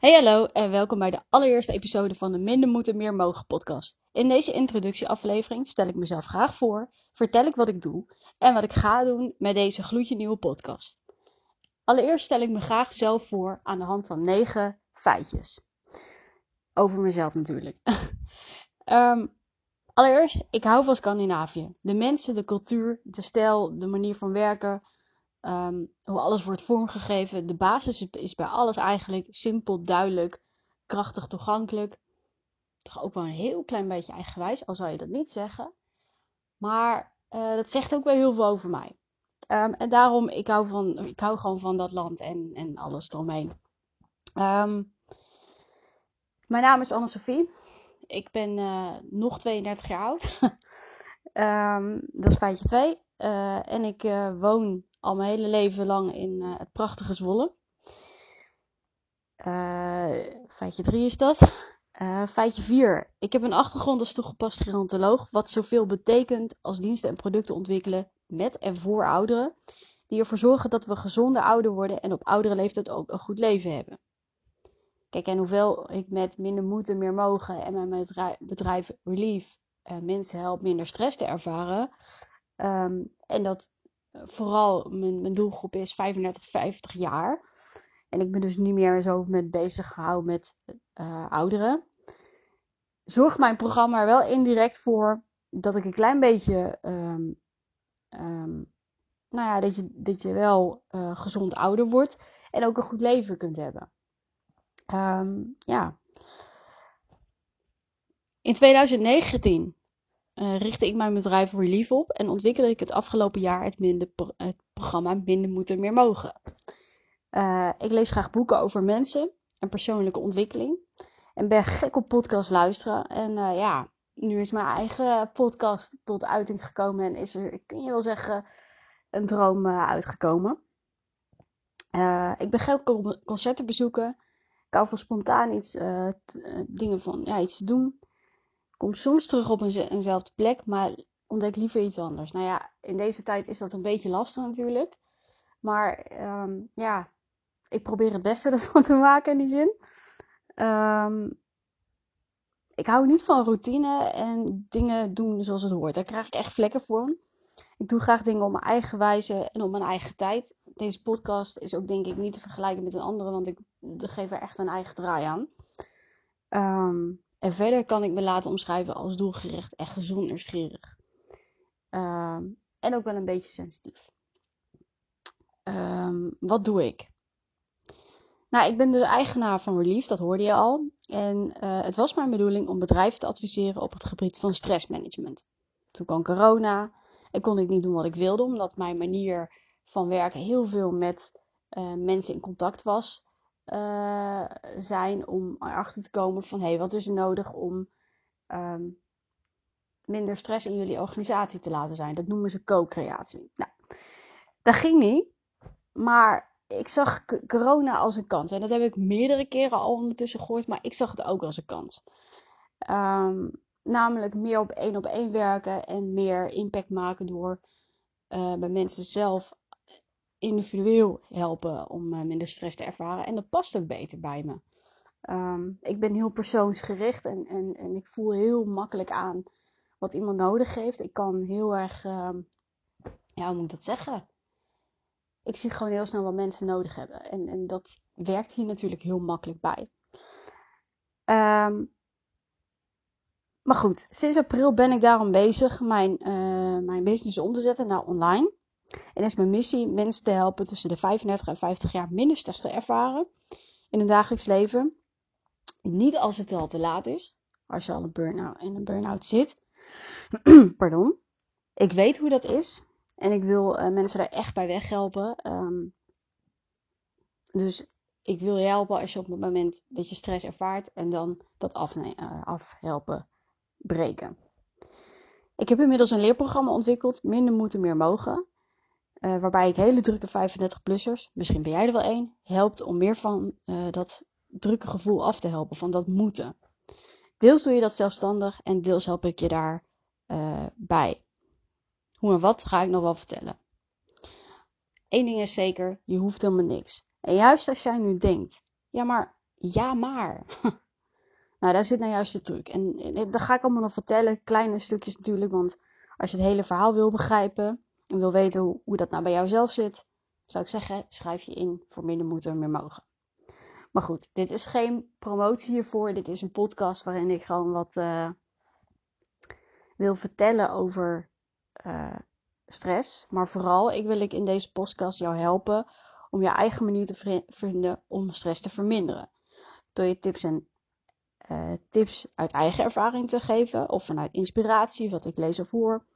Hey hallo en welkom bij de allereerste episode van de Minder Moeten Meer Mogen podcast. In deze introductieaflevering stel ik mezelf graag voor, vertel ik wat ik doe en wat ik ga doen met deze gloedje nieuwe podcast. Allereerst stel ik me graag zelf voor aan de hand van negen feitjes. Over mezelf natuurlijk. Ehm, allereerst, ik hou van Scandinavië. De mensen, de cultuur, de stijl, de manier van werken, Ehm, hoe alles wordt vormgegeven. De basis is bij alles eigenlijk simpel, duidelijk, krachtig, toegankelijk. Toch ook wel een heel klein beetje eigenwijs, al zou je dat niet zeggen. Maar uh, dat zegt ook wel heel veel over mij. Um, en daarom, ik hou, van, ik hou gewoon van dat land en, en alles eromheen. Um, mijn naam is Anne-Sophie. Ik ben uh, nog 32 jaar oud. dat is feitje 2. Uh, eh, en ik woon al mijn hele leven lang in uh, het prachtige Zwolle. Uh, feitje 3 is dat. Uh, feitje 4. Ik heb een achtergrond als toegepast gerontoloog, wat zoveel betekent als diensten en producten ontwikkelen met en voor ouderen, die ervoor zorgen dat we gezonder ouder worden en op oudere leeftijd ook een goed leven hebben. Kijk, en hoeveel ik met minder moeten, meer mogen en mijn bedrijf Relief mensen help minder stress te ervaren. Um, en dat vooral mijn, mijn doelgroep is 35, 50 jaar. En ik ben dus niet meer zo met bezig gehouden met uh, ouderen. Zorgt mijn programma er wel indirect voor dat ik een klein beetje. Um, um, nou ja, dat je, dat je wel uh, gezond ouder wordt. En ook een goed leven kunt hebben. Um, ja. In 2019 uh, richtte ik mijn bedrijf Relief op en ontwikkelde ik het afgelopen jaar het, minder, het programma Minder Moeten Meer Mogen. Uh, ik lees graag boeken over mensen en persoonlijke ontwikkeling. En ben gek op podcast luisteren. En uh, ja, nu is mijn eigen podcast tot uiting gekomen en is er, kun je wel zeggen, een droom uitgekomen. ik ben gek op concerten bezoeken. Ik hou van spontaan iets, dingen van, ja, iets te doen kom soms terug op een, eenzelfde plek, maar ontdek liever iets anders. Nou ja, in deze tijd is dat een beetje lastig natuurlijk. Maar um, ja, ik probeer het beste ervan te maken in die zin. Um, ik hou niet van routine en dingen doen zoals het hoort. Daar krijg ik echt vlekken voor. Ik doe graag dingen op mijn eigen wijze en op mijn eigen tijd. Deze podcast is ook denk ik niet te vergelijken met een andere, want ik geef er echt een eigen draai aan. Um, en verder kan ik me laten omschrijven als doelgericht en gezond nieuwsgierig. Um, en ook wel een beetje sensitief. Um, wat doe ik? Nou, ik ben dus eigenaar van Relief, dat hoorde je al. En uh, het was mijn bedoeling om bedrijven te adviseren op het gebied van stressmanagement. Toen kwam corona en kon ik niet doen wat ik wilde, omdat mijn manier van werken heel veel met uh, mensen in contact was. Uh, zijn om erachter te komen van hey, wat is er nodig om um, minder stress in jullie organisatie te laten zijn. Dat noemen ze co-creatie. Nou, dat ging niet, maar ik zag corona als een kans. En dat heb ik meerdere keren al ondertussen gehoord, maar ik zag het ook als een kans. Um, namelijk meer op één op één werken en meer impact maken door uh, bij mensen zelf individueel helpen om uh, minder stress te ervaren. En dat past ook beter bij me. Um, ik ben heel persoonsgericht en, en, en ik voel heel makkelijk aan wat iemand nodig heeft. Ik kan heel erg, um, ja, hoe moet ik dat zeggen? Ik zie gewoon heel snel wat mensen nodig hebben. En, en dat werkt hier natuurlijk heel makkelijk bij. Um, maar goed, sinds april ben ik daarom bezig mijn, uh, mijn business om te zetten naar online. En is mijn missie mensen te helpen tussen de 35 en 50 jaar minder stress te ervaren in hun dagelijks leven. Niet als het al te laat is, als je al een burn-out, in een burn-out zit. Pardon. Ik weet hoe dat is en ik wil uh, mensen daar echt bij weghelpen. Um, dus ik wil je helpen als je op het moment dat je stress ervaart en dan dat uh, afhelpen breken. Ik heb inmiddels een leerprogramma ontwikkeld, Minder moeten, meer mogen. Uh, waarbij ik hele drukke 35-plussers, misschien ben jij er wel één, helpt om meer van uh, dat drukke gevoel af te helpen, van dat moeten. Deels doe je dat zelfstandig en deels help ik je daar uh, bij. Hoe en wat ga ik nog wel vertellen. Eén ding is zeker, je hoeft helemaal niks. En juist als jij nu denkt, ja maar ja maar. nou, daar zit nou juist de truc. En, en dat ga ik allemaal nog vertellen, kleine stukjes natuurlijk, want als je het hele verhaal wil begrijpen en wil weten hoe, dat nou bij jou zelf zit, zou ik zeggen, schrijf je in voor minder moeten, meer mogen. Maar goed, dit is geen promotie hiervoor. Dit is een podcast waarin ik gewoon wat uh, wil vertellen over uh, stress. Maar vooral, ik wil ik in deze podcast jou helpen om je eigen manier te vinden om stress te verminderen. Door je tips en uh, tips uit eigen ervaring te geven of vanuit inspiratie, wat ik lees of hoor.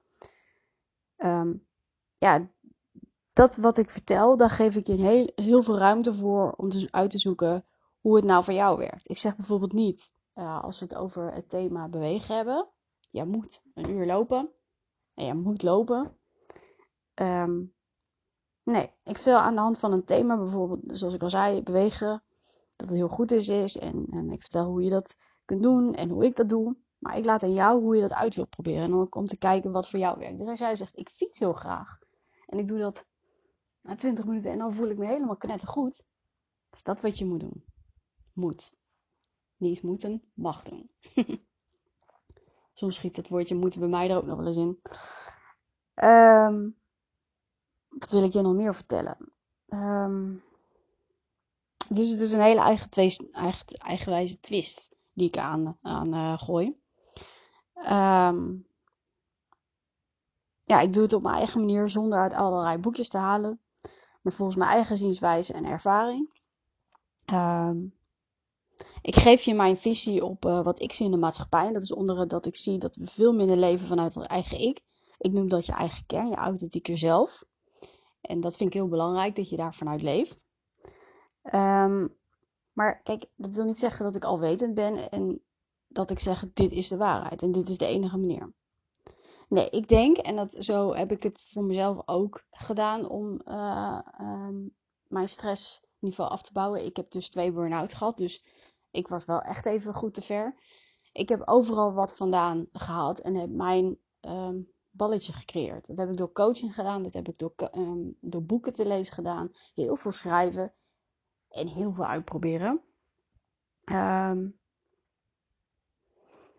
Um, ja, dat wat ik vertel, daar geef ik je heel, heel veel ruimte voor om dus uit te zoeken hoe het nou voor jou werkt. Ik zeg bijvoorbeeld niet, uh, als we het over het thema bewegen hebben, jij moet een uur lopen en jij moet lopen. Um, nee, ik vertel aan de hand van een thema, bijvoorbeeld, zoals ik al zei, bewegen, dat het heel goed is, is en, en ik vertel hoe je dat kunt doen en hoe ik dat doe. Maar ik laat aan jou hoe je dat uit wilt proberen. En ook om te kijken wat voor jou werkt. Dus als jij zegt, ik fiets heel graag. En ik doe dat na 20 minuten en dan voel ik me helemaal knettergoed. Is dat wat je moet doen? Moet. Niet moeten, mag doen. Soms schiet het woordje moeten bij mij er ook nog wel eens in. Um, wat wil ik je nog meer vertellen? Um, dus het is een hele eigen, twee, eigen eigenwijze twist die ik aan, aan uh, gooi. Um, ja, ik doe het op mijn eigen manier zonder uit allerlei boekjes te halen. Maar volgens mijn eigen zienswijze en ervaring. Um, ik geef je mijn visie op uh, wat ik zie in de maatschappij. En dat is onder dat ik zie dat we veel minder leven vanuit ons eigen ik. Ik noem dat je eigen kern, je authentieke zelf. En dat vind ik heel belangrijk, dat je daar vanuit leeft. Um, maar kijk, dat wil niet zeggen dat ik alwetend ben en dat ik zeg, dit is de waarheid en dit is de enige manier. Nee, ik denk, en dat, zo heb ik het voor mezelf ook gedaan om uh, um, mijn stressniveau af te bouwen. Ik heb dus twee burn-out gehad, dus ik was wel echt even goed te ver. Ik heb overal wat vandaan gehaald en heb mijn um, balletje gecreëerd. Dat heb ik door coaching gedaan, dat heb ik door, um, door boeken te lezen gedaan, heel veel schrijven en heel veel uitproberen.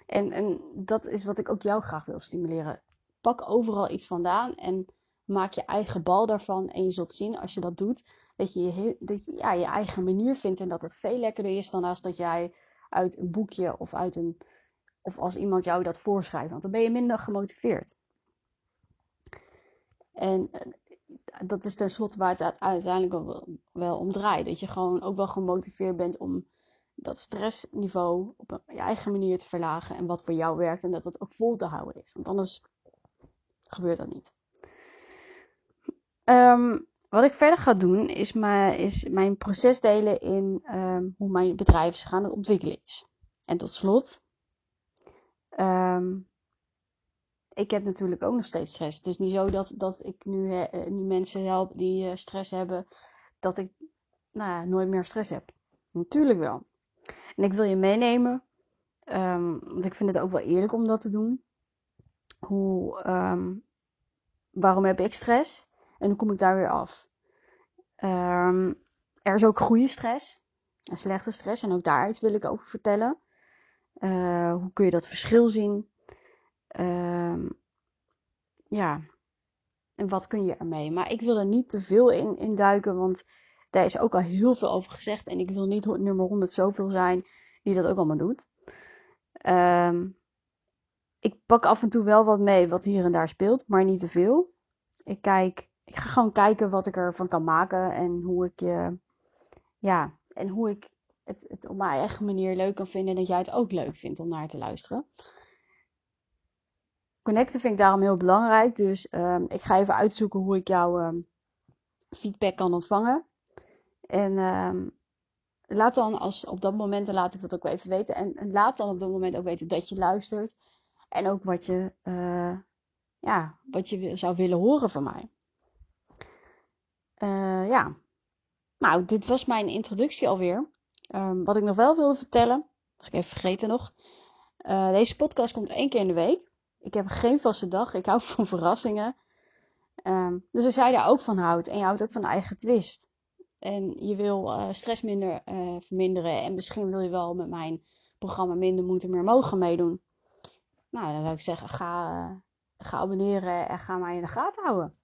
En, en dat is wat ik ook jou graag wil stimuleren. Pak overal iets vandaan en maak je eigen bal daarvan. En je zult zien als je dat doet, dat je je, dat je, ja, je eigen manier vindt. En dat het veel lekkerder is dan als dat jij uit een boekje of uit een. Of als iemand jou dat voorschrijft. Want dan ben je minder gemotiveerd. En dat is tenslotte waar het uiteindelijk wel, wel om draait. Dat je gewoon ook wel gemotiveerd bent om dat stressniveau op je eigen manier te verlagen. En wat voor jou werkt en dat het ook vol te houden is. Want anders gebeurt dat niet. Um, wat ik verder ga doen is, mijn, is mijn proces delen in um, hoe mijn bedrijf zich aan ontwikkelen is. En tot slot, um, ik heb natuurlijk ook nog steeds stress. Het is niet zo dat, dat ik nu, uh, nu mensen help die uh, stress hebben, dat ik nou ja, nooit meer stress heb. Natuurlijk wel. En ik wil je meenemen, want ik vind het ook wel eerlijk om dat te doen. Hoe, um, waarom heb ik stress en hoe kom ik daar weer af? Um, er is ook goede stress en slechte stress en ook daar iets wil ik over vertellen. Uh, hoe kun je dat verschil zien? ja, en wat kun je ermee? Maar ik wil er niet te veel in, in duiken, want daar is ook al heel veel over gezegd. En ik wil niet nummer 100 zoveel zijn die dat ook allemaal doet. Ik pak af en toe wel wat mee wat hier en daar speelt, maar niet te veel. Ik kijk, ik ga gewoon kijken wat ik ervan kan maken en hoe ik je, ja, en hoe ik het, het op mijn eigen manier leuk kan vinden en dat jij het ook leuk vindt om naar te luisteren. Connecten vind ik daarom heel belangrijk, dus um, ik ga even uitzoeken hoe ik jouw um, feedback kan ontvangen. En um, laat dan als op dat moment, dan laat ik dat ook even weten. En, en, laat dan op dat moment ook weten dat je luistert. En ook wat je, uh, ja, wat je zou willen horen van mij. Uh, ja, nou, dit was mijn introductie alweer. Um, wat ik nog wel wilde vertellen, was ik even vergeten nog. Uh, deze podcast komt één keer in de week. Ik heb geen vaste dag. Ik hou van verrassingen. Um, dus als jij daar ook van houdt en je houdt ook van eigen twist en je wil stress minder verminderen en misschien wil je wel met mijn programma Minder Moeten Meer Mogen meedoen. Nou, dan zou ik zeggen, ga, ga abonneren en ga mij in de gaten houden.